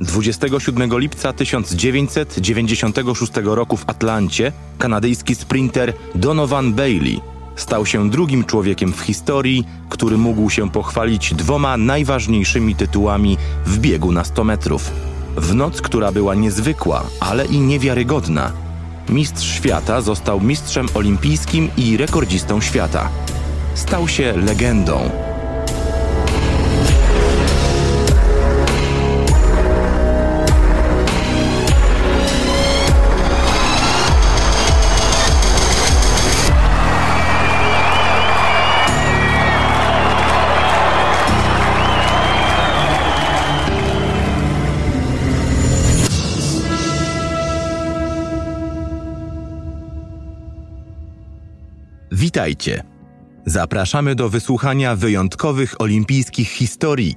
27 lipca 1996 roku w Atlancie kanadyjski sprinter Donovan Bailey stał się drugim człowiekiem w historii, który mógł się pochwalić dwoma najważniejszymi tytułami w biegu na 100 metrów. W noc, która była niezwykła, ale i niewiarygodna, mistrz świata został mistrzem olimpijskim i rekordzistą świata. Stał się legendą. Witajcie. Zapraszamy do wysłuchania wyjątkowych olimpijskich historii.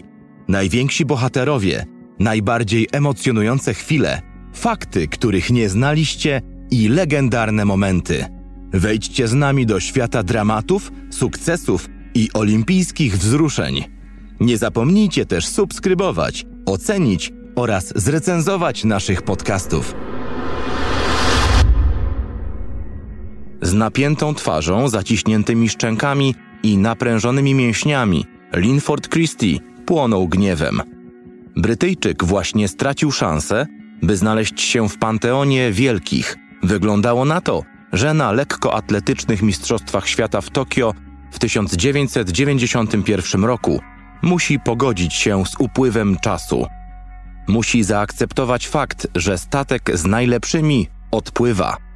Najwięksi bohaterowie, najbardziej emocjonujące chwile, fakty, których nie znaliście i legendarne momenty. Wejdźcie z nami do świata dramatów, sukcesów i olimpijskich wzruszeń. Nie zapomnijcie też subskrybować, ocenić oraz zrecenzować naszych podcastów. Z napiętą twarzą, zaciśniętymi szczękami i naprężonymi mięśniami, Linford Christie płonął gniewem. Brytyjczyk właśnie stracił szansę, by znaleźć się w panteonie wielkich. Wyglądało na to, że na lekkoatletycznych Mistrzostwach Świata w Tokio w 1991 roku musi pogodzić się z upływem czasu. Musi zaakceptować fakt, że statek z najlepszymi odpływa.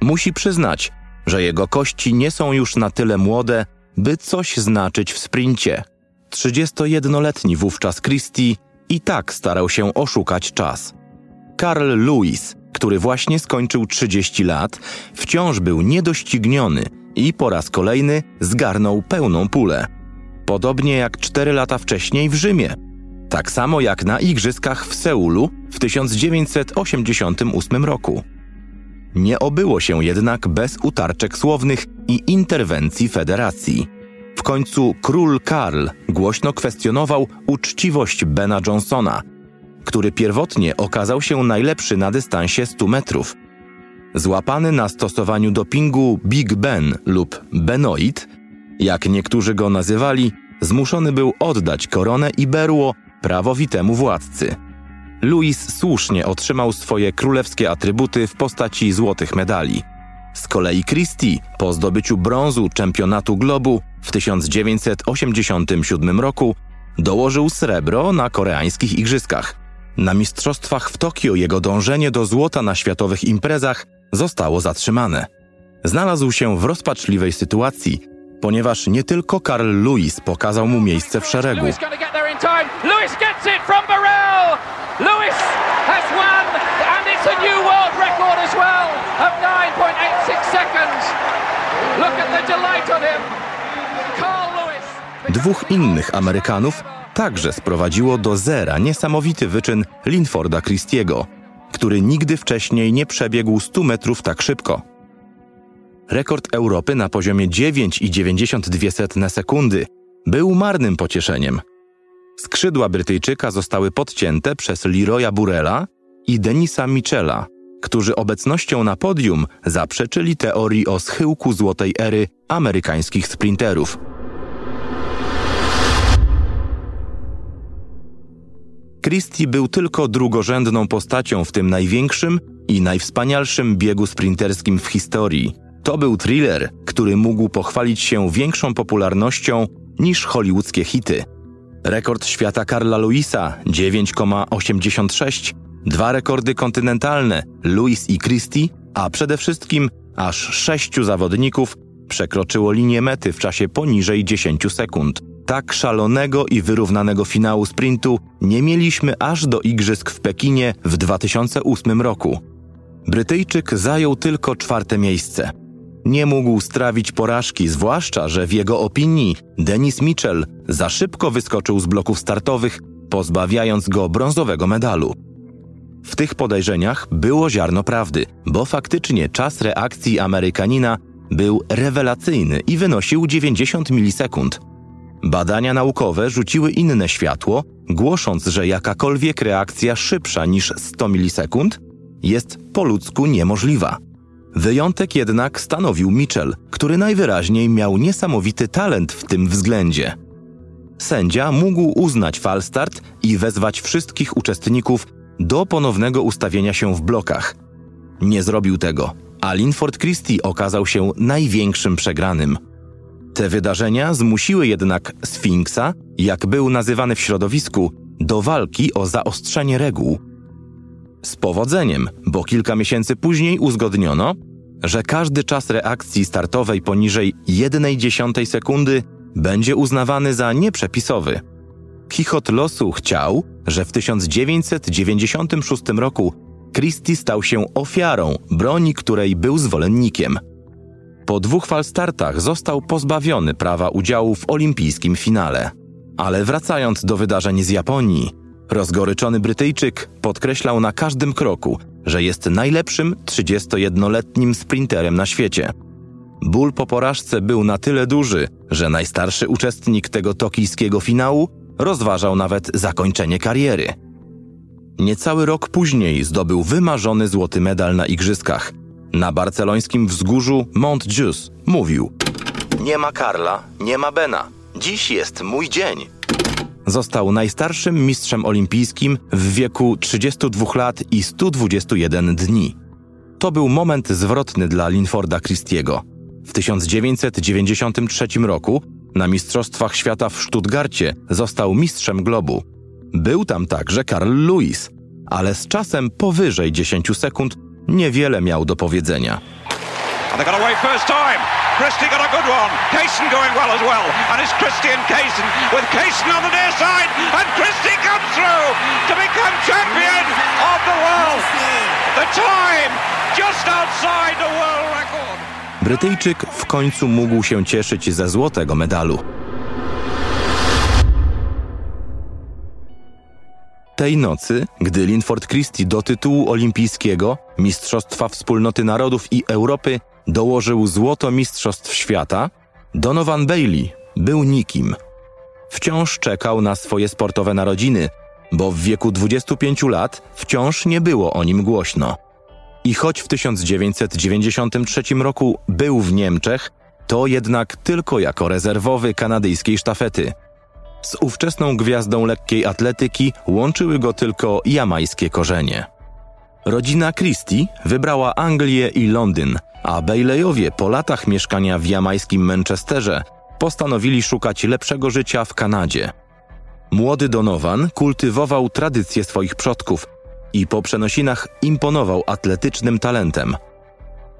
Musi przyznać, że jego kości nie są już na tyle młode, by coś znaczyć w sprincie. 31-letni wówczas Christie i tak starał się oszukać czas. Carl Lewis, który właśnie skończył 30 lat, wciąż był niedościgniony i po raz kolejny zgarnął pełną pulę. Podobnie jak 4 lata wcześniej w Rzymie. Tak samo jak na Igrzyskach w Seulu w 1988 roku. Nie obyło się jednak bez utarczek słownych i interwencji federacji. W końcu król Karl głośno kwestionował uczciwość Bena Johnsona, który pierwotnie okazał się najlepszy na dystansie 100 metrów. Złapany na stosowaniu dopingu Big Ben lub Benoit, jak niektórzy go nazywali, zmuszony był oddać koronę i berło prawowitemu władcy. Louis słusznie otrzymał swoje królewskie atrybuty w postaci złotych medali. Z kolei Christie po zdobyciu brązu czempionatu globu w 1987 roku dołożył srebro na koreańskich igrzyskach. Na mistrzostwach w Tokio jego dążenie do złota na światowych imprezach zostało zatrzymane. Znalazł się w rozpaczliwej sytuacji, ponieważ nie tylko Carl Lewis pokazał mu miejsce w szeregu. 12 of 9.86 seconds. Look at the delight on him. Carl Lewis. Dwóch innych Amerykanów także sprowadziło do zera niesamowity wyczyn Linforda Christiego, który nigdy wcześniej nie przebiegł 100 metrów tak szybko. Rekord Europy na poziomie 9,92 sekundy był marnym pocieszeniem. Skrzydła Brytyjczyka zostały podcięte przez Leroya Burela i Denisa Michela, którzy obecnością na podium zaprzeczyli teorii o schyłku złotej ery amerykańskich sprinterów. Christie był tylko drugorzędną postacią w tym największym i najwspanialszym biegu sprinterskim w historii. To był thriller, który mógł pochwalić się większą popularnością niż hollywoodzkie hity – rekord świata Karla Luisa 9,86, dwa rekordy kontynentalne Luis i Christie, a przede wszystkim aż sześciu zawodników przekroczyło linię mety w czasie poniżej 10 sekund. Tak szalonego i wyrównanego finału sprintu nie mieliśmy aż do igrzysk w Pekinie w 2008 roku. Brytyjczyk zajął tylko czwarte miejsce nie mógł strawić porażki, zwłaszcza, że w jego opinii Denis Mitchell za szybko wyskoczył z bloków startowych, pozbawiając go brązowego medalu. W tych podejrzeniach było ziarno prawdy, bo faktycznie czas reakcji Amerykanina był rewelacyjny i wynosił 90 milisekund. Badania naukowe rzuciły inne światło, głosząc, że jakakolwiek reakcja szybsza niż 100 milisekund jest po ludzku niemożliwa. Wyjątek jednak stanowił Mitchell, który najwyraźniej miał niesamowity talent w tym względzie. Sędzia mógł uznać falstart i wezwać wszystkich uczestników do ponownego ustawienia się w blokach. Nie zrobił tego, a Linford Christie okazał się największym przegranym. Te wydarzenia zmusiły jednak Sfinksa, jak był nazywany w środowisku, do walki o zaostrzenie reguł. Z powodzeniem, bo kilka miesięcy później uzgodniono, że każdy czas reakcji startowej poniżej 1,1 sekundy będzie uznawany za nieprzepisowy. Chichot losu chciał, że w 1996 roku Christie stał się ofiarą broni, której był zwolennikiem. Po dwóch falstartach został pozbawiony prawa udziału w olimpijskim finale. Ale wracając do wydarzeń z Japonii, rozgoryczony Brytyjczyk podkreślał na każdym kroku, że jest najlepszym 31-letnim sprinterem na świecie. Ból po porażce był na tyle duży, że najstarszy uczestnik tego tokijskiego finału rozważał nawet zakończenie kariery. Niecały rok później zdobył wymarzony złoty medal na igrzyskach. Na barcelońskim wzgórzu Mont Jus mówił: Nie ma Karla, nie ma Bena. Dziś jest mój dzień. Został najstarszym mistrzem olimpijskim w wieku 32 lat i 121 dni. To był moment zwrotny dla Linforda Christiego. W 1993 roku na Mistrzostwach Świata w Stuttgarcie został mistrzem globu. Był tam także Karl Lewis, ale z czasem powyżej 10 sekund niewiele miał do powiedzenia. The time just outside the world record. Brytyjczyk w końcu mógł się cieszyć ze złotego medalu. Tej nocy, gdy Linford Christie do tytułu olimpijskiego, Mistrzostwa Wspólnoty Narodów i Europy dołożył złoto Mistrzostw Świata, Donovan Bailey był nikim. Wciąż czekał na swoje sportowe narodziny, bo w wieku 25 lat wciąż nie było o nim głośno. I choć w 1993 roku był w Niemczech, to jednak tylko jako rezerwowy kanadyjskiej sztafety. Z ówczesną gwiazdą lekkiej atletyki łączyły go tylko jamajskie korzenie. Rodzina Christie wybrała Anglię i Londyn, a Bayleyowie po latach mieszkania w jamajskim Manchesterze postanowili szukać lepszego życia w Kanadzie. Młody Donovan kultywował tradycje swoich przodków i po przenosinach imponował atletycznym talentem.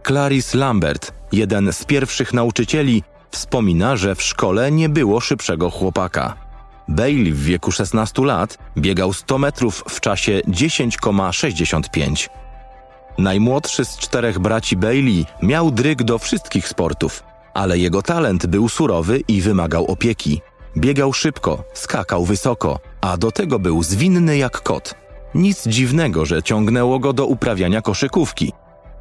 Clarice Lambert, jeden z pierwszych nauczycieli, wspomina, że w szkole nie było szybszego chłopaka. Bailey w wieku 16 lat biegał 100 metrów w czasie 10,65. Najmłodszy z czterech braci Bailey miał dryg do wszystkich sportów, ale jego talent był surowy i wymagał opieki. Biegał szybko, skakał wysoko, a do tego był zwinny jak kot. Nic dziwnego, że ciągnęło go do uprawiania koszykówki.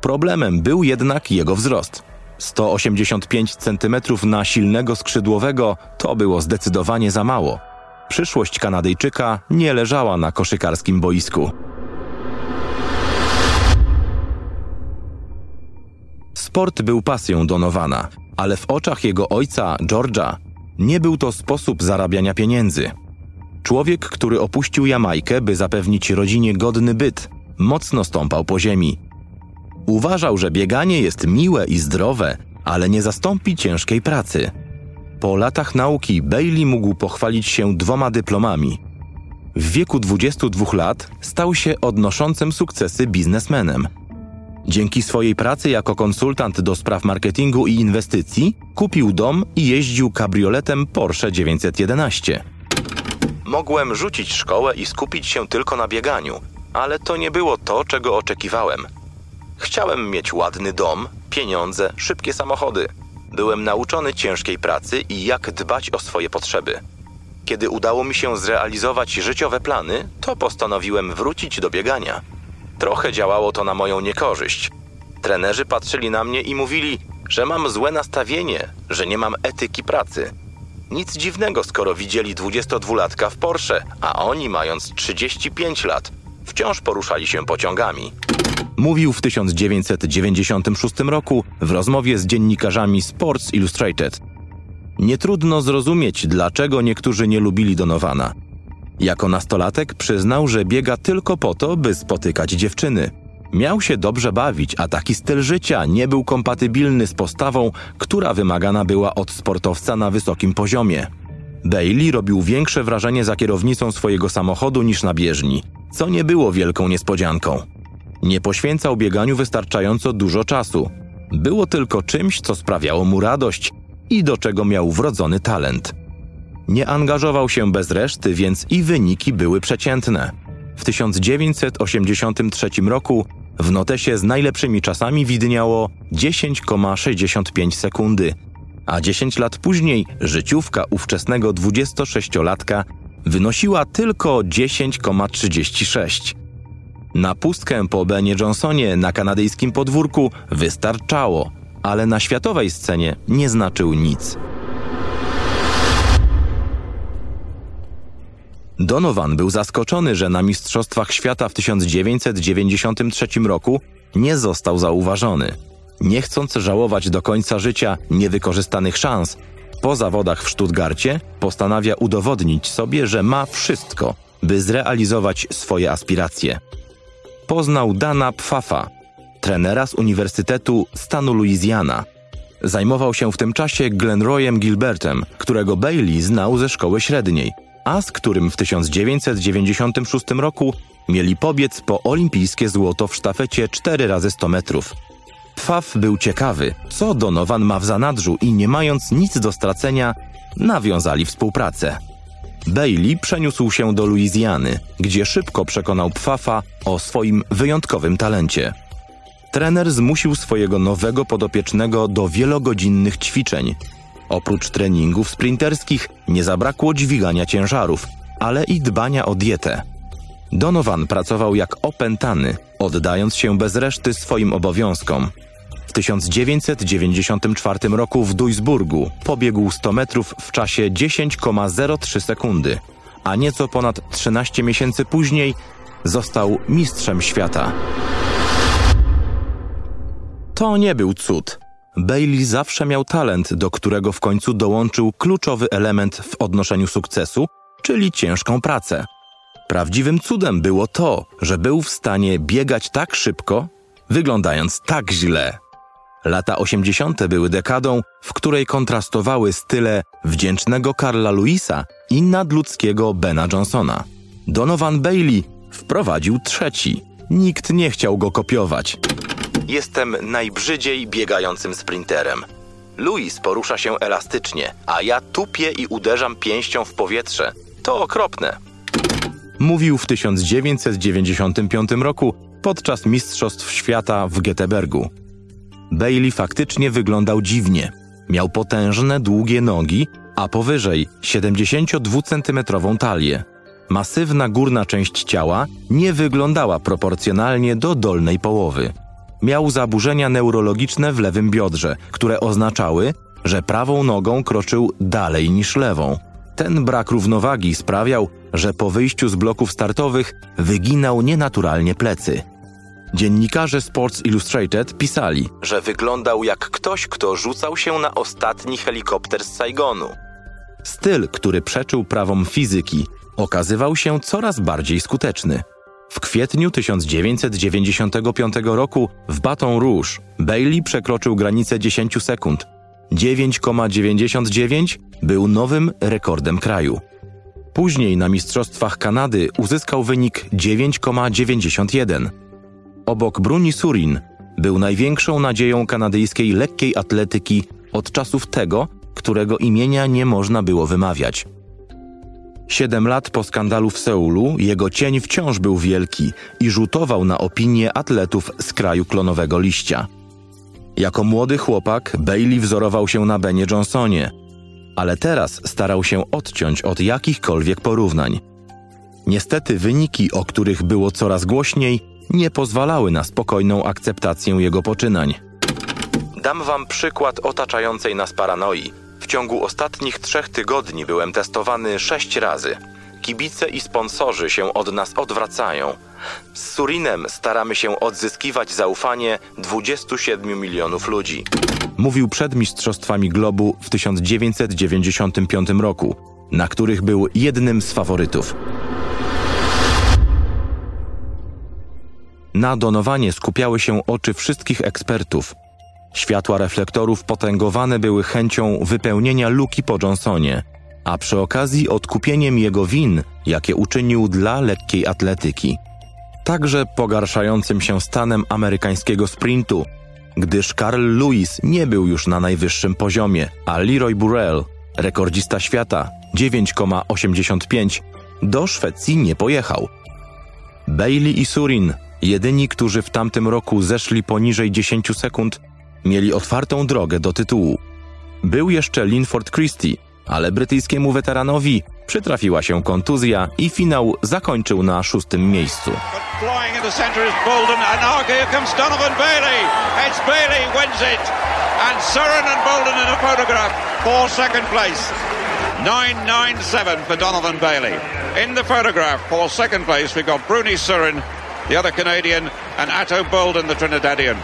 Problemem był jednak jego wzrost. 185 cm na silnego skrzydłowego to było zdecydowanie za mało. Przyszłość Kanadyjczyka nie leżała na koszykarskim boisku. Sport był pasją Donowana, ale w oczach jego ojca, George'a, nie był to sposób zarabiania pieniędzy. Człowiek, który opuścił Jamajkę, by zapewnić rodzinie godny byt, mocno stąpał po ziemi. Uważał, że bieganie jest miłe i zdrowe, ale nie zastąpi ciężkiej pracy. Po latach nauki Bailey mógł pochwalić się dwoma dyplomami. W wieku 22 lat stał się odnoszącym sukcesy biznesmenem. Dzięki swojej pracy jako konsultant do spraw marketingu i inwestycji kupił dom i jeździł kabrioletem Porsche 911. Mogłem rzucić szkołę i skupić się tylko na bieganiu, ale to nie było to, czego oczekiwałem. Chciałem mieć ładny dom, pieniądze, szybkie samochody. Byłem nauczony ciężkiej pracy i jak dbać o swoje potrzeby. Kiedy udało mi się zrealizować życiowe plany, to postanowiłem wrócić do biegania. Trochę działało to na moją niekorzyść. Trenerzy patrzyli na mnie i mówili, że mam złe nastawienie, że nie mam etyki pracy. Nic dziwnego, skoro widzieli 22-latka w Porsche, a oni, mając 35 lat, wciąż poruszali się pociągami. Mówił w 1996 roku w rozmowie z dziennikarzami Sports Illustrated. Nie trudno zrozumieć, dlaczego niektórzy nie lubili Donowana. Jako nastolatek przyznał, że biega tylko po to, by spotykać dziewczyny. Miał się dobrze bawić, a taki styl życia nie był kompatybilny z postawą, która wymagana była od sportowca na wysokim poziomie. Bailey robił większe wrażenie za kierownicą swojego samochodu niż na bieżni, co nie było wielką niespodzianką. Nie poświęcał bieganiu wystarczająco dużo czasu. Było tylko czymś, co sprawiało mu radość i do czego miał wrodzony talent. Nie angażował się bez reszty, więc i wyniki były przeciętne. W 1983 roku w notesie z najlepszymi czasami widniało 10,65 sekundy, a 10 lat później życiówka ówczesnego 26-latka wynosiła tylko 10,36. Na pustkę po Benie Johnsonie na kanadyjskim podwórku wystarczało, ale na światowej scenie nie znaczył nic. Donovan był zaskoczony, że na Mistrzostwach Świata w 1993 roku nie został zauważony. Nie chcąc żałować do końca życia niewykorzystanych szans, po zawodach w Stuttgarcie postanawia udowodnić sobie, że ma wszystko, by zrealizować swoje aspiracje. Poznał Dana Pfafa, trenera z Uniwersytetu stanu Louisiana. Zajmował się w tym czasie Glenroyem Gilbertem, którego Bailey znał ze szkoły średniej – a z którym w 1996 roku mieli pobiec po olimpijskie złoto w sztafecie 4 razy 100 metrów. Pfaff był ciekawy, co Donovan ma w zanadrzu i nie mając nic do stracenia, nawiązali współpracę. Bailey przeniósł się do Luizjany, gdzie szybko przekonał Pfaffa o swoim wyjątkowym talencie. Trener zmusił swojego nowego podopiecznego do wielogodzinnych ćwiczeń, Oprócz treningów sprinterskich nie zabrakło dźwigania ciężarów, ale i dbania o dietę. Donovan pracował jak opętany, oddając się bez reszty swoim obowiązkom. W 1994 roku w Duisburgu pobiegł 100 metrów w czasie 10,03 sekundy, a nieco ponad 13 miesięcy później został mistrzem świata. To nie był cud. Bailey zawsze miał talent, do którego w końcu dołączył kluczowy element w odnoszeniu sukcesu, czyli ciężką pracę. Prawdziwym cudem było to, że był w stanie biegać tak szybko, wyglądając tak źle. Lata 80. były dekadą, w której kontrastowały style wdzięcznego Karla Louisa i nadludzkiego Bena Johnsona. Donovan Bailey wprowadził trzeci. Nikt nie chciał go kopiować. Jestem najbrzydziej biegającym sprinterem. Louis porusza się elastycznie, a ja tupię i uderzam pięścią w powietrze. To okropne. Mówił w 1995 roku podczas Mistrzostw Świata w Göteborgu. Bailey faktycznie wyglądał dziwnie. Miał potężne, długie nogi, a powyżej 72-centymetrową talię. Masywna górna część ciała nie wyglądała proporcjonalnie do dolnej połowy miał zaburzenia neurologiczne w lewym biodrze, które oznaczały, że prawą nogą kroczył dalej niż lewą. Ten brak równowagi sprawiał, że po wyjściu z bloków startowych wyginał nienaturalnie plecy. Dziennikarze Sports Illustrated pisali, że wyglądał jak ktoś, kto rzucał się na ostatni helikopter z Saigonu. Styl, który przeczył prawom fizyki, okazywał się coraz bardziej skuteczny. W kwietniu 1995 roku w Baton Rouge Bailey przekroczył granicę 10 sekund. 9,99 był nowym rekordem kraju. Później na Mistrzostwach Kanady uzyskał wynik 9,91. Obok Bruni Surin był największą nadzieją kanadyjskiej lekkiej atletyki od czasów tego, którego imienia nie można było wymawiać. Siedem lat po skandalu w Seulu jego cień wciąż był wielki i rzutował na opinie atletów z kraju klonowego liścia. Jako młody chłopak Bailey wzorował się na Benie Johnsonie, ale teraz starał się odciąć od jakichkolwiek porównań. Niestety wyniki, o których było coraz głośniej, nie pozwalały na spokojną akceptację jego poczynań. Dam wam przykład otaczającej nas paranoi – W ciągu ostatnich trzech tygodni byłem testowany sześć razy. Kibice i sponsorzy się od nas odwracają. Z Surinem staramy się odzyskiwać zaufanie 27 milionów ludzi. Mówił przed Mistrzostwami Globu w 1995 roku, na których był jednym z faworytów. Na donowanie skupiały się oczy wszystkich ekspertów. Światła reflektorów potęgowane były chęcią wypełnienia luki po Johnsonie, a przy okazji odkupieniem jego win, jakie uczynił dla lekkiej atletyki. Także pogarszającym się stanem amerykańskiego sprintu, gdyż Carl Lewis nie był już na najwyższym poziomie, a Leroy Burrell, rekordzista świata 9,85, do Szwecji nie pojechał. Bailey i Surin Jedyni, którzy w tamtym roku zeszli poniżej 10 sekund, mieli otwartą drogę do tytułu. Był jeszcze Linford Christie, ale brytyjskiemu weteranowi przytrafiła się kontuzja i finał zakończył na szóstym miejscu. Surin the other Canadian, and Atto Bolden, the Trinidadian.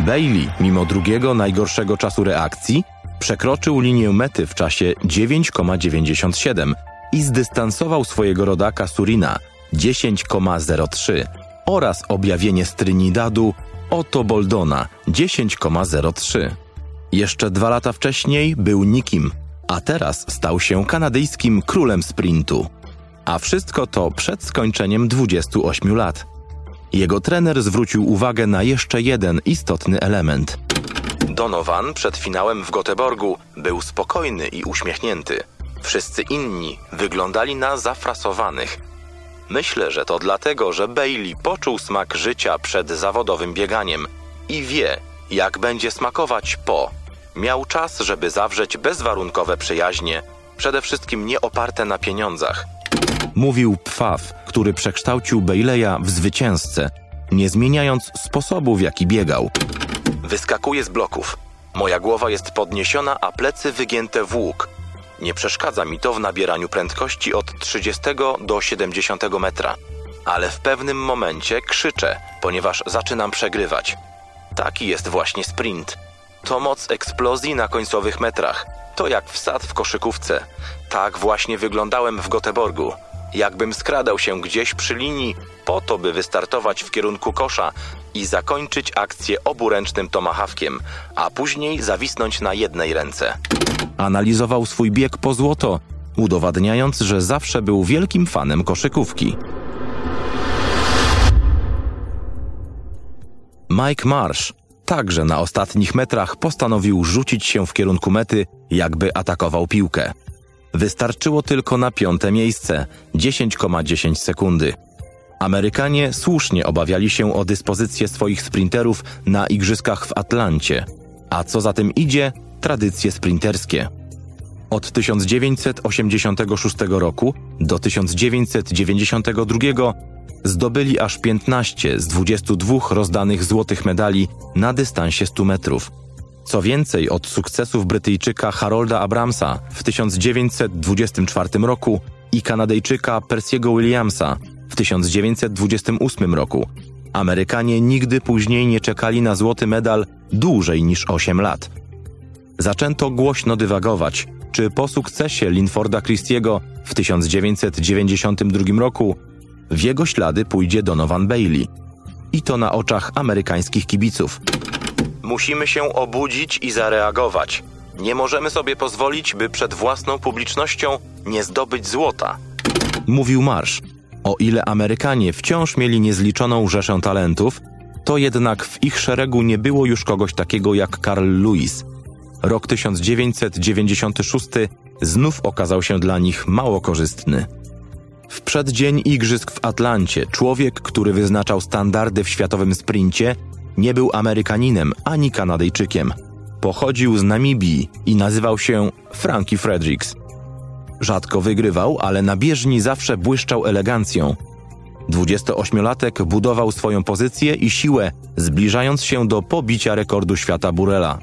Bailey, mimo drugiego najgorszego czasu reakcji, przekroczył linię mety w czasie 9,97 i zdystansował swojego rodaka Surina 10,03 oraz objawienie z Trinidadu Otto Boldona 10,03. Jeszcze dwa lata wcześniej był nikim, a teraz stał się kanadyjskim królem sprintu. A wszystko to przed skończeniem 28 lat. Jego trener zwrócił uwagę na jeszcze jeden istotny element. Donovan przed finałem w Göteborgu był spokojny i uśmiechnięty. Wszyscy inni wyglądali na zafrasowanych. Myślę, że to dlatego, że Bailey poczuł smak życia przed zawodowym bieganiem i wie, jak będzie smakować po. Miał czas, żeby zawrzeć bezwarunkowe przyjaźnie, przede wszystkim nie oparte na pieniądzach mówił Pfaw, który przekształcił Bejleja w zwycięzcę, nie zmieniając sposobu, w jaki biegał. Wyskakuję z bloków. Moja głowa jest podniesiona, a plecy wygięte w łuk. Nie przeszkadza mi to w nabieraniu prędkości od 30 do 70 metra. Ale w pewnym momencie krzyczę, ponieważ zaczynam przegrywać. Taki jest właśnie sprint. To moc eksplozji na końcowych metrach. To jak wsad w koszykówce. Tak właśnie wyglądałem w Göteborgu jakbym skradał się gdzieś przy linii po to, by wystartować w kierunku kosza i zakończyć akcję oburęcznym tomahawkiem, a później zawisnąć na jednej ręce. Analizował swój bieg po złoto, udowadniając, że zawsze był wielkim fanem koszykówki. Mike Marsh także na ostatnich metrach postanowił rzucić się w kierunku mety, jakby atakował piłkę. Wystarczyło tylko na piąte miejsce 10,10 sekundy. Amerykanie słusznie obawiali się o dyspozycję swoich sprinterów na igrzyskach w Atlancie, a co za tym idzie, tradycje sprinterskie. Od 1986 roku do 1992 zdobyli aż 15 z 22 rozdanych złotych medali na dystansie 100 metrów. Co więcej, od sukcesów Brytyjczyka Harolda Abramsa w 1924 roku i Kanadyjczyka Persiego Williamsa w 1928 roku, Amerykanie nigdy później nie czekali na złoty medal dłużej niż 8 lat. Zaczęto głośno dywagować, czy po sukcesie Linforda Christiego w 1992 roku w jego ślady pójdzie Donovan Bailey. I to na oczach amerykańskich kibiców. Musimy się obudzić i zareagować. Nie możemy sobie pozwolić, by przed własną publicznością nie zdobyć złota. Mówił Marsz. O ile Amerykanie wciąż mieli niezliczoną rzeszę talentów, to jednak w ich szeregu nie było już kogoś takiego jak Carl Lewis. Rok 1996 znów okazał się dla nich mało korzystny. W przeddzień igrzysk w Atlancie człowiek, który wyznaczał standardy w światowym sprincie, nie był Amerykaninem ani Kanadyjczykiem. Pochodził z Namibii i nazywał się Frankie Fredericks. Rzadko wygrywał, ale na bieżni zawsze błyszczał elegancją. 28-latek budował swoją pozycję i siłę, zbliżając się do pobicia rekordu świata Burela.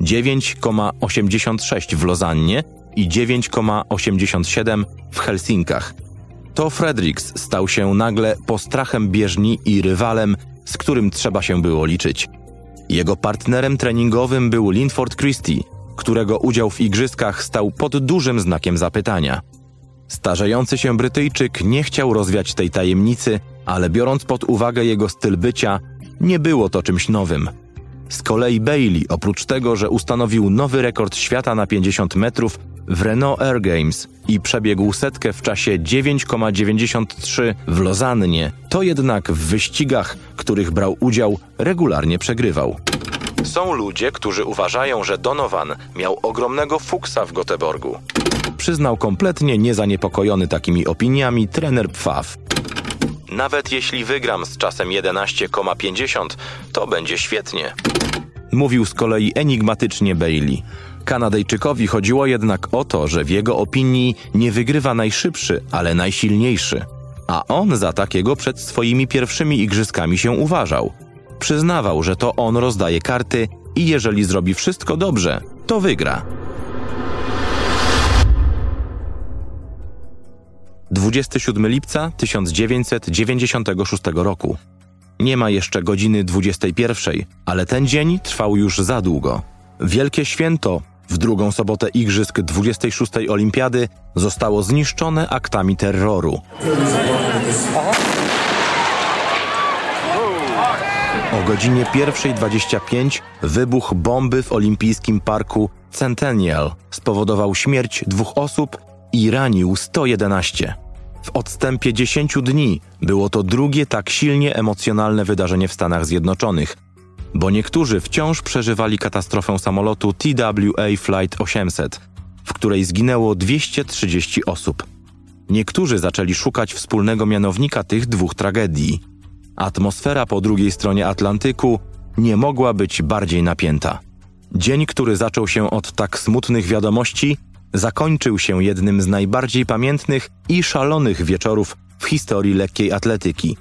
9,86 w Lozannie i 9,87 w Helsinkach. To Fredericks stał się nagle postrachem bieżni i rywalem, z którym trzeba się było liczyć. Jego partnerem treningowym był Linford Christie, którego udział w igrzyskach stał pod dużym znakiem zapytania. Starzejący się Brytyjczyk nie chciał rozwiać tej tajemnicy, ale biorąc pod uwagę jego styl bycia, nie było to czymś nowym. Z kolei Bailey, oprócz tego, że ustanowił nowy rekord świata na 50 metrów w Renault Air Games i przebiegł setkę w czasie 9,93 w Lozannie, to jednak w wyścigach, których brał udział, regularnie przegrywał. Są ludzie, którzy uważają, że Donovan miał ogromnego fuksa w Göteborgu. Przyznał kompletnie niezaniepokojony takimi opiniami trener Pfaff. Nawet jeśli wygram z czasem 11,50, to będzie świetnie. Mówił z kolei enigmatycznie Bailey. Kanadyjczykowi chodziło jednak o to, że w jego opinii nie wygrywa najszybszy, ale najsilniejszy. A on za takiego przed swoimi pierwszymi igrzyskami się uważał. Przyznawał, że to on rozdaje karty i jeżeli zrobi wszystko dobrze, to wygra. 27 lipca 1996 roku. Nie ma jeszcze godziny 21, ale ten dzień trwał już za długo. Wielkie święto, w drugą sobotę igrzysk 26. Olimpiady, zostało zniszczone aktami terroru. O godzinie 1.25 wybuch bomby w olimpijskim parku Centennial spowodował śmierć dwóch osób i ranił 111. W odstępie 10 dni było to drugie tak silnie emocjonalne wydarzenie w Stanach Zjednoczonych, bo niektórzy wciąż przeżywali katastrofę samolotu TWA Flight 800, w której zginęło 230 osób. Niektórzy zaczęli szukać wspólnego mianownika tych dwóch tragedii. Atmosfera po drugiej stronie Atlantyku nie mogła być bardziej napięta. Dzień, który zaczął się od tak smutnych wiadomości, zakończył się jednym z najbardziej pamiętnych i szalonych wieczorów w historii lekkiej atletyki.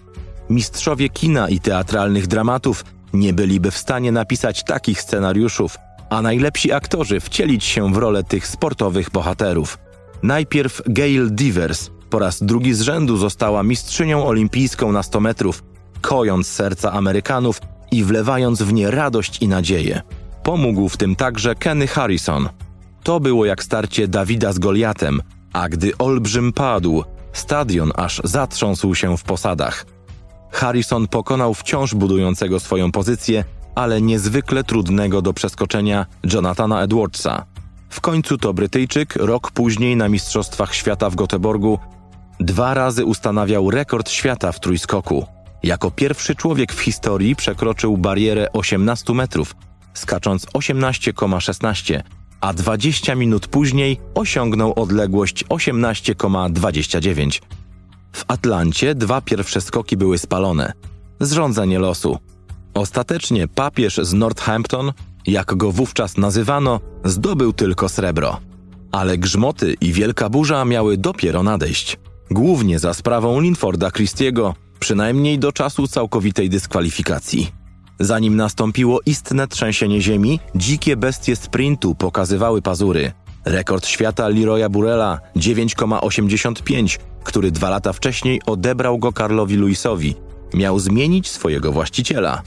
Mistrzowie kina i teatralnych dramatów nie byliby w stanie napisać takich scenariuszów, a najlepsi aktorzy wcielić się w rolę tych sportowych bohaterów. Najpierw Gail Divers po raz drugi z rzędu została mistrzynią olimpijską na 100 metrów, kojąc serca Amerykanów i wlewając w nie radość i nadzieję. Pomógł w tym także Kenny Harrison. To było jak starcie Dawida z Goliatem, a gdy olbrzym padł, stadion aż zatrząsł się w posadach. Harrison pokonał wciąż budującego swoją pozycję, ale niezwykle trudnego do przeskoczenia Jonathana Edwardsa. W końcu to Brytyjczyk rok później na Mistrzostwach Świata w Göteborgu dwa razy ustanawiał rekord świata w trójskoku. Jako pierwszy człowiek w historii przekroczył barierę 18 metrów, skacząc 18,16, a 20 minut później osiągnął odległość 18,29. W Atlancie dwa pierwsze skoki były spalone. Zrządzenie losu. Ostatecznie papież z Northampton, jak go wówczas nazywano, zdobył tylko srebro. Ale grzmoty i wielka burza miały dopiero nadejść. Głównie za sprawą Linforda Christiego, przynajmniej do czasu całkowitej dyskwalifikacji. Zanim nastąpiło istne trzęsienie ziemi, dzikie bestie sprintu pokazywały pazury. Rekord świata Leroya Burela 9,85, który dwa lata wcześniej odebrał go Karlowi Luisowi, miał zmienić swojego właściciela.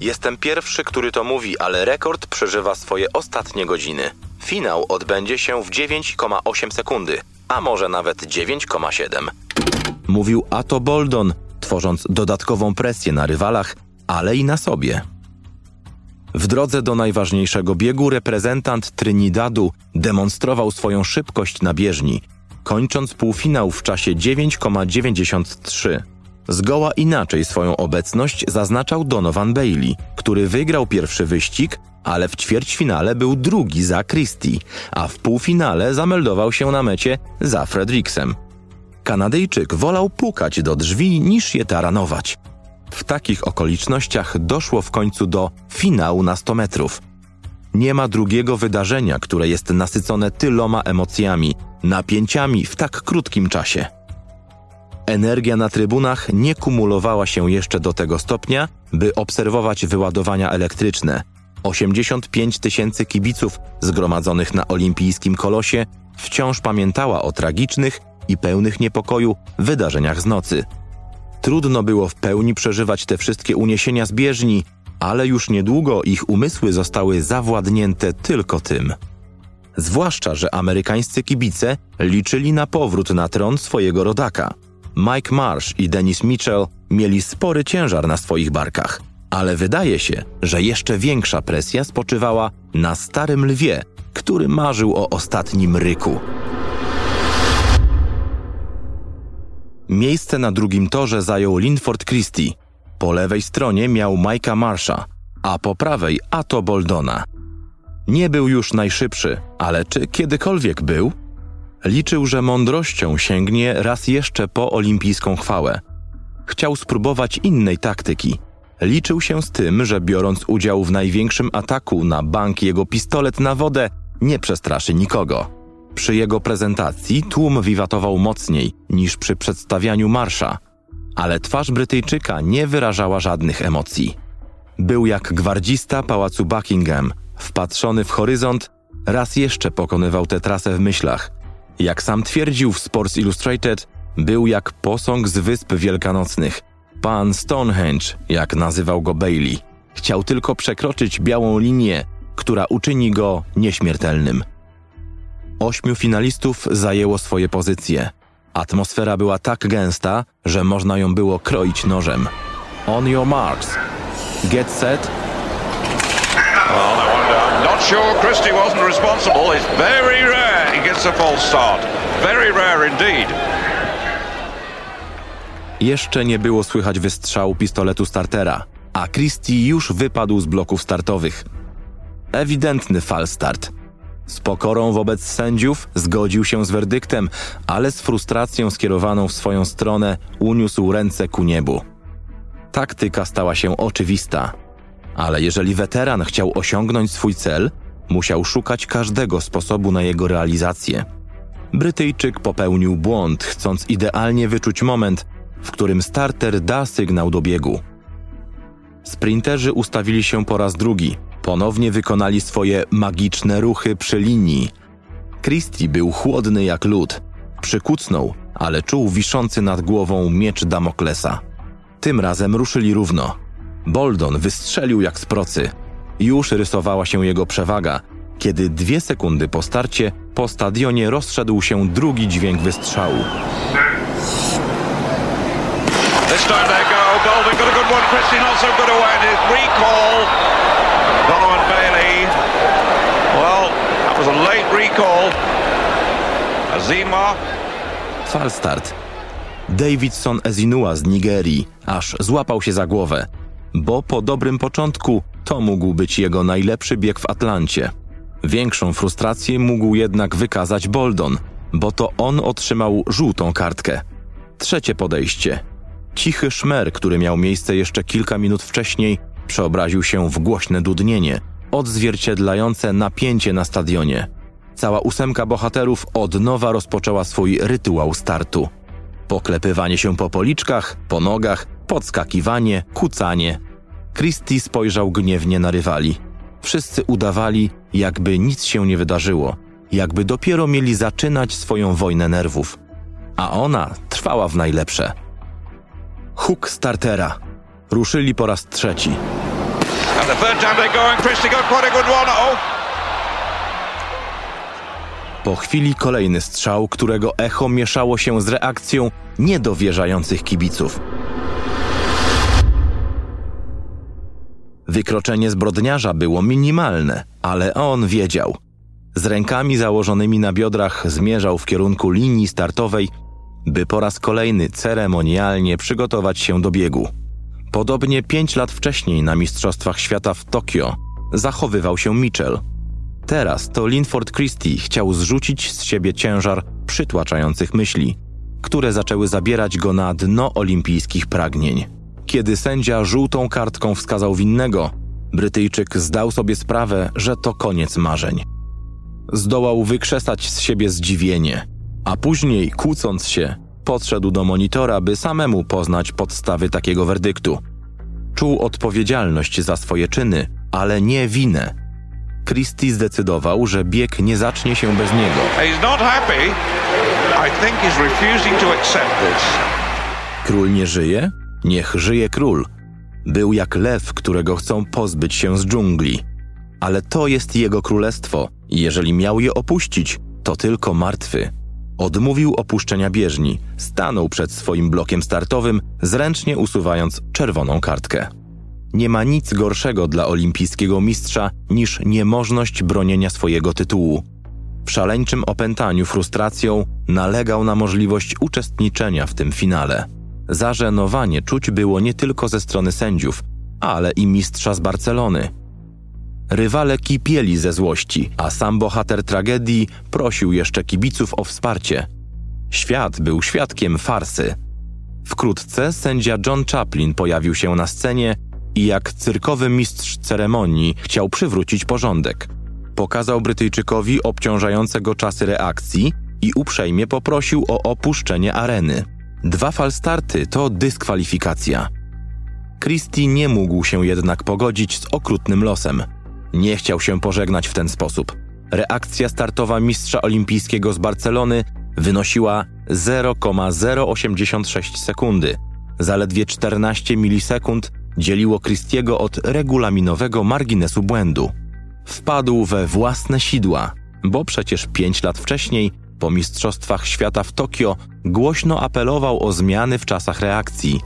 Jestem pierwszy, który to mówi, ale rekord przeżywa swoje ostatnie godziny. Finał odbędzie się w 9,8 sekundy, a może nawet 9,7. Mówił Ato Boldon, tworząc dodatkową presję na rywalach, ale i na sobie. W drodze do najważniejszego biegu reprezentant Trinidadu demonstrował swoją szybkość na bieżni, kończąc półfinał w czasie 9,93. Zgoła inaczej swoją obecność zaznaczał Donovan Bailey, który wygrał pierwszy wyścig, ale w ćwierćfinale był drugi za Christie, a w półfinale zameldował się na mecie za Fredriksem. Kanadyjczyk wolał pukać do drzwi niż je taranować. W takich okolicznościach doszło w końcu do finału na 100 metrów. Nie ma drugiego wydarzenia, które jest nasycone tyloma emocjami, napięciami w tak krótkim czasie. Energia na trybunach nie kumulowała się jeszcze do tego stopnia, by obserwować wyładowania elektryczne. 85 tysięcy kibiców zgromadzonych na olimpijskim kolosie wciąż pamiętała o tragicznych i pełnych niepokoju wydarzeniach z nocy. Trudno było w pełni przeżywać te wszystkie uniesienia z bieżni, ale już niedługo ich umysły zostały zawładnięte tylko tym. Zwłaszcza, że amerykańscy kibice liczyli na powrót na tron swojego rodaka. Mike Marsh i Dennis Mitchell mieli spory ciężar na swoich barkach, ale wydaje się, że jeszcze większa presja spoczywała na starym lwie, który marzył o ostatnim ryku. Miejsce na drugim torze zajął Linford Christie. Po lewej stronie miał Mike'a Marsha, a po prawej Ato Boldona. Nie był już najszybszy, ale czy kiedykolwiek był? Liczył, że mądrością sięgnie raz jeszcze po olimpijską chwałę. Chciał spróbować innej taktyki. Liczył się z tym, że biorąc udział w największym ataku na bank jego pistolet na wodę, nie przestraszy nikogo. Przy jego prezentacji tłum wiwatował mocniej niż przy przedstawianiu marsza, ale twarz Brytyjczyka nie wyrażała żadnych emocji. Był jak gwardzista pałacu Buckingham, wpatrzony w horyzont, raz jeszcze pokonywał tę trasę w myślach. Jak sam twierdził w Sports Illustrated, był jak posąg z Wysp Wielkanocnych. Pan Stonehenge, jak nazywał go Bailey. Chciał tylko przekroczyć białą linię, która uczyni go nieśmiertelnym. Ośmiu finalistów zajęło swoje pozycje. Atmosfera była tak gęsta, że można ją było kroić nożem. On your marks. Get set. No not sure Christie wasn't responsible. It's very rare he gets a false start. Very rare indeed. Jeszcze nie było słychać wystrzału pistoletu startera, a Christie już wypadł z bloków startowych. Ewidentny falstart. Z pokorą wobec sędziów zgodził się z werdyktem, ale z frustracją skierowaną w swoją stronę uniósł ręce ku niebu. Taktyka stała się oczywista, ale jeżeli weteran chciał osiągnąć swój cel, musiał szukać każdego sposobu na jego realizację. Brytyjczyk popełnił błąd, chcąc idealnie wyczuć moment, w którym starter da sygnał do biegu. Sprinterzy ustawili się po raz drugi. Ponownie wykonali swoje magiczne ruchy przy linii. Christie był chłodny jak lód. Przykucnął, ale czuł wiszący nad głową miecz Damoklesa. Tym razem ruszyli równo. Boldon wystrzelił jak z procy. Już rysowała się jego przewaga, kiedy dwie sekundy po starcie po stadionie rozszedł się drugi dźwięk wystrzału. This time they go. Golden got a good one. Christie not so good his recall. Donovan Bailey. Well, that was a late recall. Azima. Falstart. Davidson Ezinua z Nigerii aż złapał się za głowę, bo po dobrym początku to mógł być jego najlepszy bieg w Atlancie. Większą frustrację mógł jednak wykazać Boldon, bo to on otrzymał żółtą kartkę. Trzecie podejście. Cichy szmer, który miał miejsce jeszcze kilka minut wcześniej, przeobraził się w głośne dudnienie, odzwierciedlające napięcie na stadionie. Cała ósemka bohaterów od nowa rozpoczęła swój rytuał startu. Poklepywanie się po policzkach, po nogach, podskakiwanie, kucanie. Christie spojrzał gniewnie na rywali. Wszyscy udawali, jakby nic się nie wydarzyło, jakby dopiero mieli zaczynać swoją wojnę nerwów. A ona trwała w najlepsze. Huk startera. Ruszyli po raz trzeci. Oh. Po chwili kolejny strzał, którego echo mieszało się z reakcją niedowierzających kibiców. Wykroczenie zbrodniarza było minimalne, ale on wiedział. Z rękami założonymi na biodrach zmierzał w kierunku linii startowej, by po raz kolejny ceremonialnie przygotować się do biegu. Podobnie pięć lat wcześniej na Mistrzostwach Świata w Tokio zachowywał się Mitchell. Teraz to Linford Christie chciał zrzucić z siebie ciężar przytłaczających myśli, które zaczęły zabierać go na dno olimpijskich pragnień. Kiedy sędzia żółtą kartką wskazał winnego, Brytyjczyk zdał sobie sprawę, że to koniec marzeń. Zdołał wykrzesać z siebie zdziwienie, a później, kłócąc się, podszedł do monitora, by samemu poznać podstawy takiego werdyktu. Czuł odpowiedzialność za swoje czyny, ale nie winę. Christie zdecydował, że bieg nie zacznie się bez niego. Król nie żyje? Niech żyje król. Był jak lew, którego chcą pozbyć się z dżungli. Ale to jest jego królestwo jeżeli miał je opuścić, to tylko martwy. Odmówił opuszczenia bieżni, stanął przed swoim blokiem startowym, zręcznie usuwając czerwoną kartkę. Nie ma nic gorszego dla olimpijskiego mistrza niż niemożność bronienia swojego tytułu. W szaleńczym opętaniu frustracją nalegał na możliwość uczestniczenia w tym finale. Zażenowanie czuć było nie tylko ze strony sędziów, ale i mistrza z Barcelony. Rywale kipieli ze złości, a sam bohater tragedii prosił jeszcze kibiców o wsparcie. Świat był świadkiem farsy. Wkrótce sędzia John Chaplin pojawił się na scenie i jak cyrkowy mistrz ceremonii chciał przywrócić porządek. Pokazał Brytyjczykowi obciążające go czasy reakcji i uprzejmie poprosił o opuszczenie areny. Dwa falstarty to dyskwalifikacja. Christie nie mógł się jednak pogodzić z okrutnym losem. Nie chciał się pożegnać w ten sposób. Reakcja startowa mistrza olimpijskiego z Barcelony wynosiła 0,086 sekundy. Zaledwie 14 milisekund dzieliło Christiego od regulaminowego marginesu błędu. Wpadł we własne sidła, bo przecież pięć lat wcześniej, po Mistrzostwach Świata w Tokio, głośno apelował o zmiany w czasach reakcji.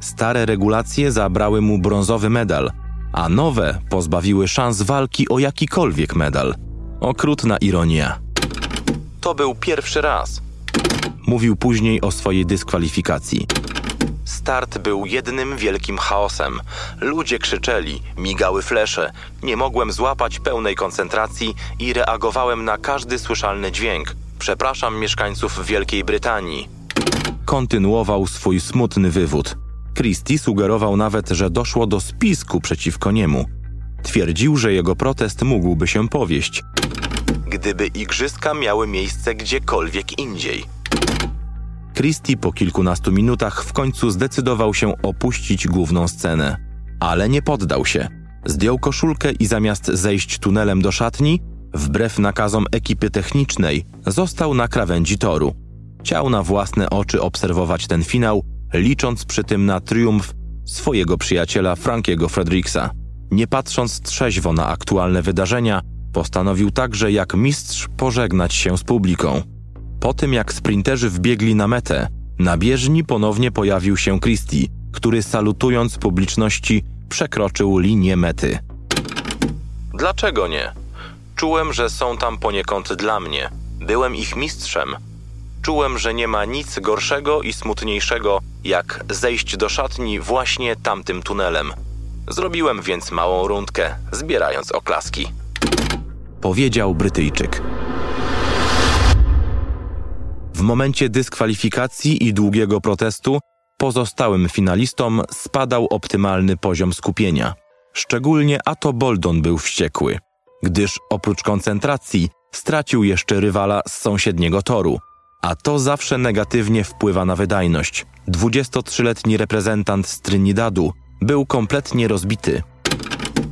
Stare regulacje zabrały mu brązowy medal, a nowe pozbawiły szans walki o jakikolwiek medal. Okrutna ironia. To był pierwszy raz. Mówił później o swojej dyskwalifikacji. Start był jednym wielkim chaosem. Ludzie krzyczeli, migały flesze. Nie mogłem złapać pełnej koncentracji i reagowałem na każdy słyszalny dźwięk. Przepraszam mieszkańców Wielkiej Brytanii. Kontynuował swój smutny wywód. Christie sugerował nawet, że doszło do spisku przeciwko niemu. Twierdził, że jego protest mógłby się powieść, gdyby igrzyska miały miejsce gdziekolwiek indziej. Christie po kilkunastu minutach w końcu zdecydował się opuścić główną scenę. Ale nie poddał się. Zdjął koszulkę i zamiast zejść tunelem do szatni, wbrew nakazom ekipy technicznej, został na krawędzi toru. Chciał na własne oczy obserwować ten finał, licząc przy tym na triumf swojego przyjaciela Frankiego Fredricksa. Nie patrząc trzeźwo na aktualne wydarzenia, postanowił także jak mistrz pożegnać się z publiką. Po tym jak sprinterzy wbiegli na metę, na bieżni ponownie pojawił się Christie, który salutując publiczności przekroczył linię mety. Dlaczego nie? Czułem, że są tam poniekąd dla mnie. Byłem ich mistrzem. Czułem, że nie ma nic gorszego i smutniejszego, jak zejść do szatni właśnie tamtym tunelem. Zrobiłem więc małą rundkę, zbierając oklaski. Powiedział Brytyjczyk. W momencie dyskwalifikacji i długiego protestu pozostałym finalistom spadał optymalny poziom skupienia. Szczególnie Ato Boldon był wściekły, gdyż oprócz koncentracji stracił jeszcze rywala z sąsiedniego toru, a to zawsze negatywnie wpływa na wydajność. 23-letni reprezentant z Trinidadu był kompletnie rozbity.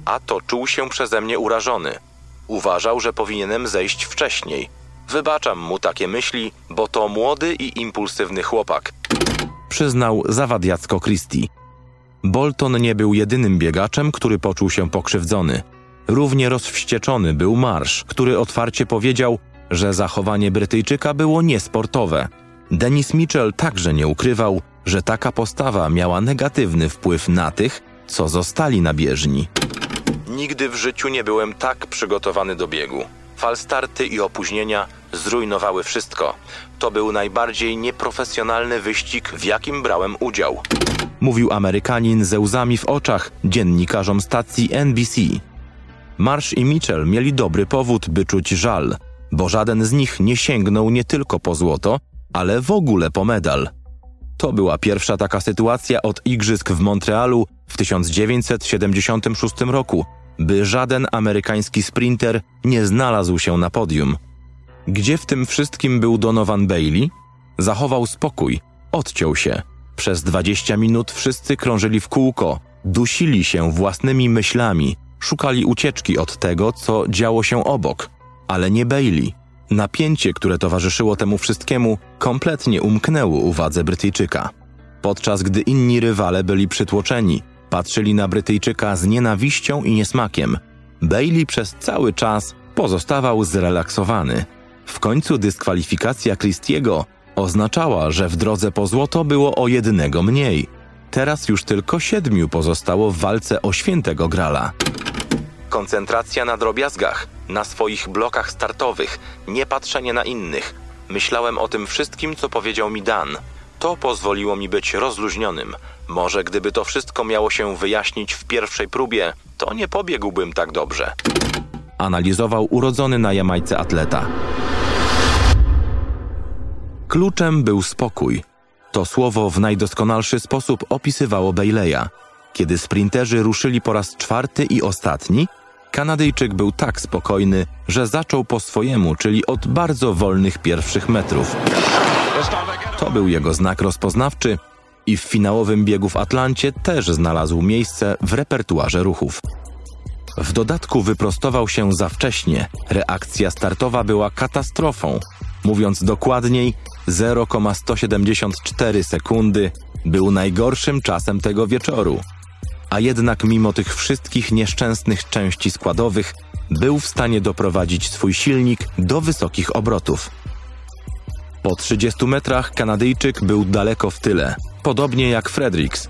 Ato czuł się przeze mnie urażony. Uważał, że powinienem zejść wcześniej – Wybaczam mu takie myśli, bo to młody i impulsywny chłopak. Przyznał zawadiacko Christie. Bolton nie był jedynym biegaczem, który poczuł się pokrzywdzony. Równie rozwścieczony był Marsz, który otwarcie powiedział, że zachowanie Brytyjczyka było niesportowe. Dennis Mitchell także nie ukrywał, że taka postawa miała negatywny wpływ na tych, co zostali na bieżni. Nigdy w życiu nie byłem tak przygotowany do biegu. Falstarty i opóźnienia zrujnowały wszystko. To był najbardziej nieprofesjonalny wyścig, w jakim brałem udział. Mówił Amerykanin ze łzami w oczach dziennikarzom stacji NBC. Marsh i Mitchell mieli dobry powód, by czuć żal, bo żaden z nich nie sięgnął nie tylko po złoto, ale w ogóle po medal. To była pierwsza taka sytuacja od Igrzysk w Montrealu w 1976 roku, by żaden amerykański sprinter nie znalazł się na podium. Gdzie w tym wszystkim był Donovan Bailey? Zachował spokój, odciął się. Przez dwadzieścia minut wszyscy krążyli w kółko, dusili się własnymi myślami, szukali ucieczki od tego, co działo się obok, ale nie Bailey. Napięcie, które towarzyszyło temu wszystkiemu, kompletnie umknęło uwadze Brytyjczyka. Podczas gdy inni rywale byli przytłoczeni, patrzyli na Brytyjczyka z nienawiścią i niesmakiem. Bailey przez cały czas pozostawał zrelaksowany. W końcu dyskwalifikacja Christiego oznaczała, że w drodze po złoto było o jednego mniej. Teraz już tylko siedmiu pozostało w walce o świętego grala. Koncentracja na drobiazgach, na swoich blokach startowych, nie patrzenie na innych. Myślałem o tym wszystkim, co powiedział mi Dan. To pozwoliło mi być rozluźnionym. Może gdyby to wszystko miało się wyjaśnić w pierwszej próbie, to nie pobiegłbym tak dobrze. Analizował urodzony na Jamajce atleta. Kluczem był spokój. To słowo w najdoskonalszy sposób opisywało Baileya. Kiedy sprinterzy ruszyli po raz czwarty i ostatni, Kanadyjczyk był tak spokojny, że zaczął po swojemu, czyli od bardzo wolnych pierwszych metrów. To był jego znak rozpoznawczy i w finałowym biegu w Atlancie też znalazł miejsce w repertuarze ruchów. W dodatku wyprostował się za wcześnie. Reakcja startowa była katastrofą. Mówiąc dokładniej, 0,174 sekundy był najgorszym czasem tego wieczoru. A jednak mimo tych wszystkich nieszczęsnych części składowych, był w stanie doprowadzić swój silnik do wysokich obrotów. Po 30 metrach Kanadyjczyk był daleko w tyle, podobnie jak Fredericks.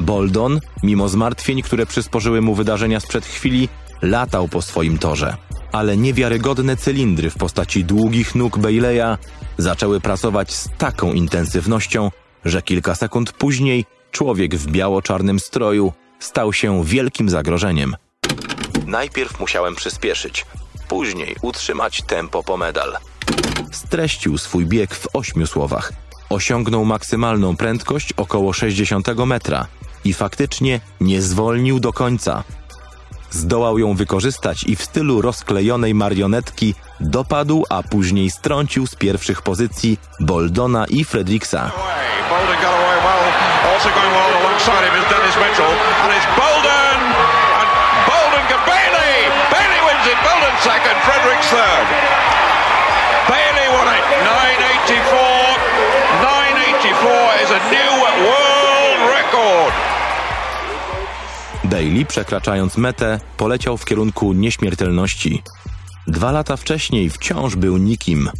Boldon, mimo zmartwień, które przysporzyły mu wydarzenia sprzed chwili, latał po swoim torze. Ale niewiarygodne cylindry w postaci długich nóg Baileya zaczęły pracować z taką intensywnością, że kilka sekund później człowiek w biało-czarnym stroju stał się wielkim zagrożeniem. Najpierw musiałem przyspieszyć, później utrzymać tempo po medal. Streścił swój bieg w ośmiu słowach. Osiągnął maksymalną prędkość około 60 metra i faktycznie nie zwolnił do końca. Zdołał ją wykorzystać i w stylu rozklejonej marionetki dopadł, a później strącił z pierwszych pozycji Boldona i Fredricksa. second, Fredericks third. Bailey won it, 984. 984 is a new world record. Bailey, przekraczając metę, poleciał w kierunku nieśmiertelności. Dwa lata wcześniej wciąż był nikim.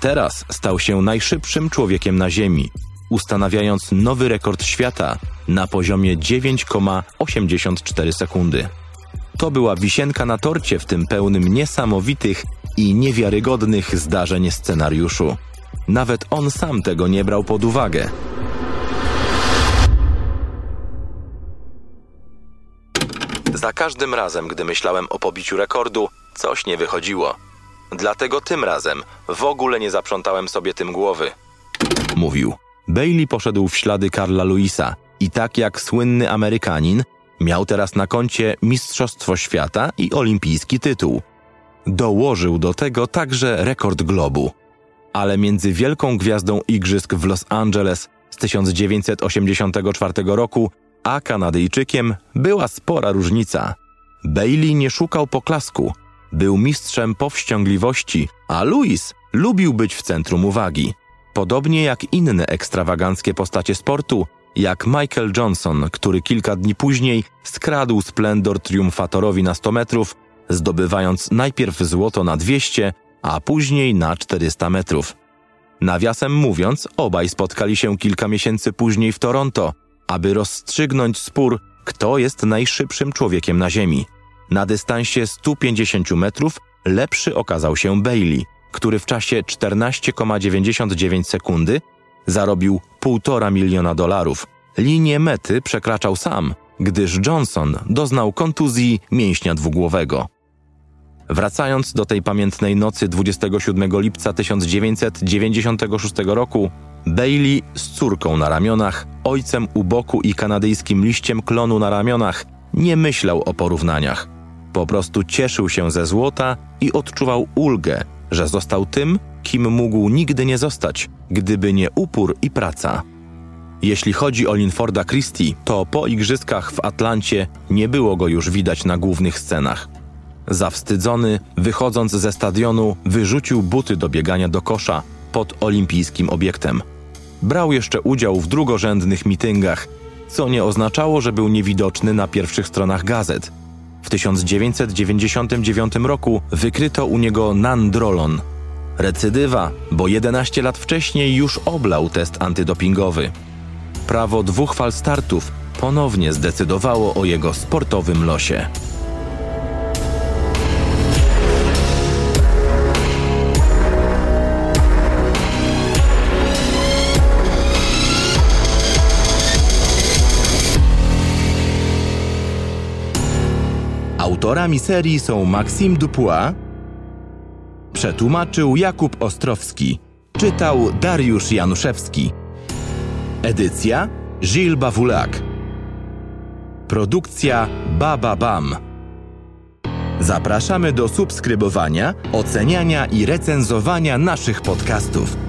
Teraz stał się najszybszym człowiekiem na Ziemi, ustanawiając nowy rekord świata na poziomie 9,84 sekundy. To była wisienka na torcie w tym pełnym niesamowitych i niewiarygodnych zdarzeń scenariuszu. Nawet on sam tego nie brał pod uwagę. Za każdym razem, gdy myślałem o pobiciu rekordu, coś nie wychodziło. Dlatego tym razem w ogóle nie zaprzątałem sobie tym głowy. Mówił. Bailey poszedł w ślady Karla Luisa i tak jak słynny Amerykanin, miał teraz na koncie Mistrzostwo Świata i olimpijski tytuł. Dołożył do tego także rekord globu. Ale między wielką gwiazdą igrzysk w Los Angeles z 1984 roku a Kanadyjczykiem była spora różnica. Bailey nie szukał poklasku, był mistrzem powściągliwości, a Louis lubił być w centrum uwagi. Podobnie jak inne ekstrawaganckie postacie sportu, jak Michael Johnson, który kilka dni później skradł splendor triumfatorowi na 100 metrów, zdobywając najpierw złoto na 200, a później na 400 metrów. Nawiasem mówiąc, obaj spotkali się kilka miesięcy później w Toronto, aby rozstrzygnąć spór, kto jest najszybszym człowiekiem na Ziemi. Na dystansie 150 metrów lepszy okazał się Bailey, który w czasie 14,99 sekundy zarobił 1,5 miliona dolarów. Linię mety przekraczał sam, gdyż Johnson doznał kontuzji mięśnia dwugłowego. Wracając do tej pamiętnej nocy 27 lipca 1996 roku, Bailey z córką na ramionach, ojcem u boku i kanadyjskim liściem klonu na ramionach nie myślał o porównaniach. Po prostu cieszył się ze złota i odczuwał ulgę, że został tym, kim mógł nigdy nie zostać, gdyby nie upór i praca. Jeśli chodzi o Linforda Christie, to po igrzyskach w Atlancie nie było go już widać na głównych scenach. Zawstydzony, wychodząc ze stadionu, wyrzucił buty do biegania do kosza pod olimpijskim obiektem. Brał jeszcze udział w drugorzędnych mityngach, co nie oznaczało, że był niewidoczny na pierwszych stronach gazet. W 1999 roku wykryto u niego nandrolon. Recydywa, bo 11 lat wcześniej już oblał test antydopingowy. Prawo dwóch fal startów ponownie zdecydowało o jego sportowym losie. Autorami serii są Maxime Dupuis, przetłumaczył Jakub Ostrowski, czytał Dariusz Januszewski. Edycja Gilles Bawulak. Produkcja Baba Bam. Zapraszamy do subskrybowania, oceniania i recenzowania naszych podcastów.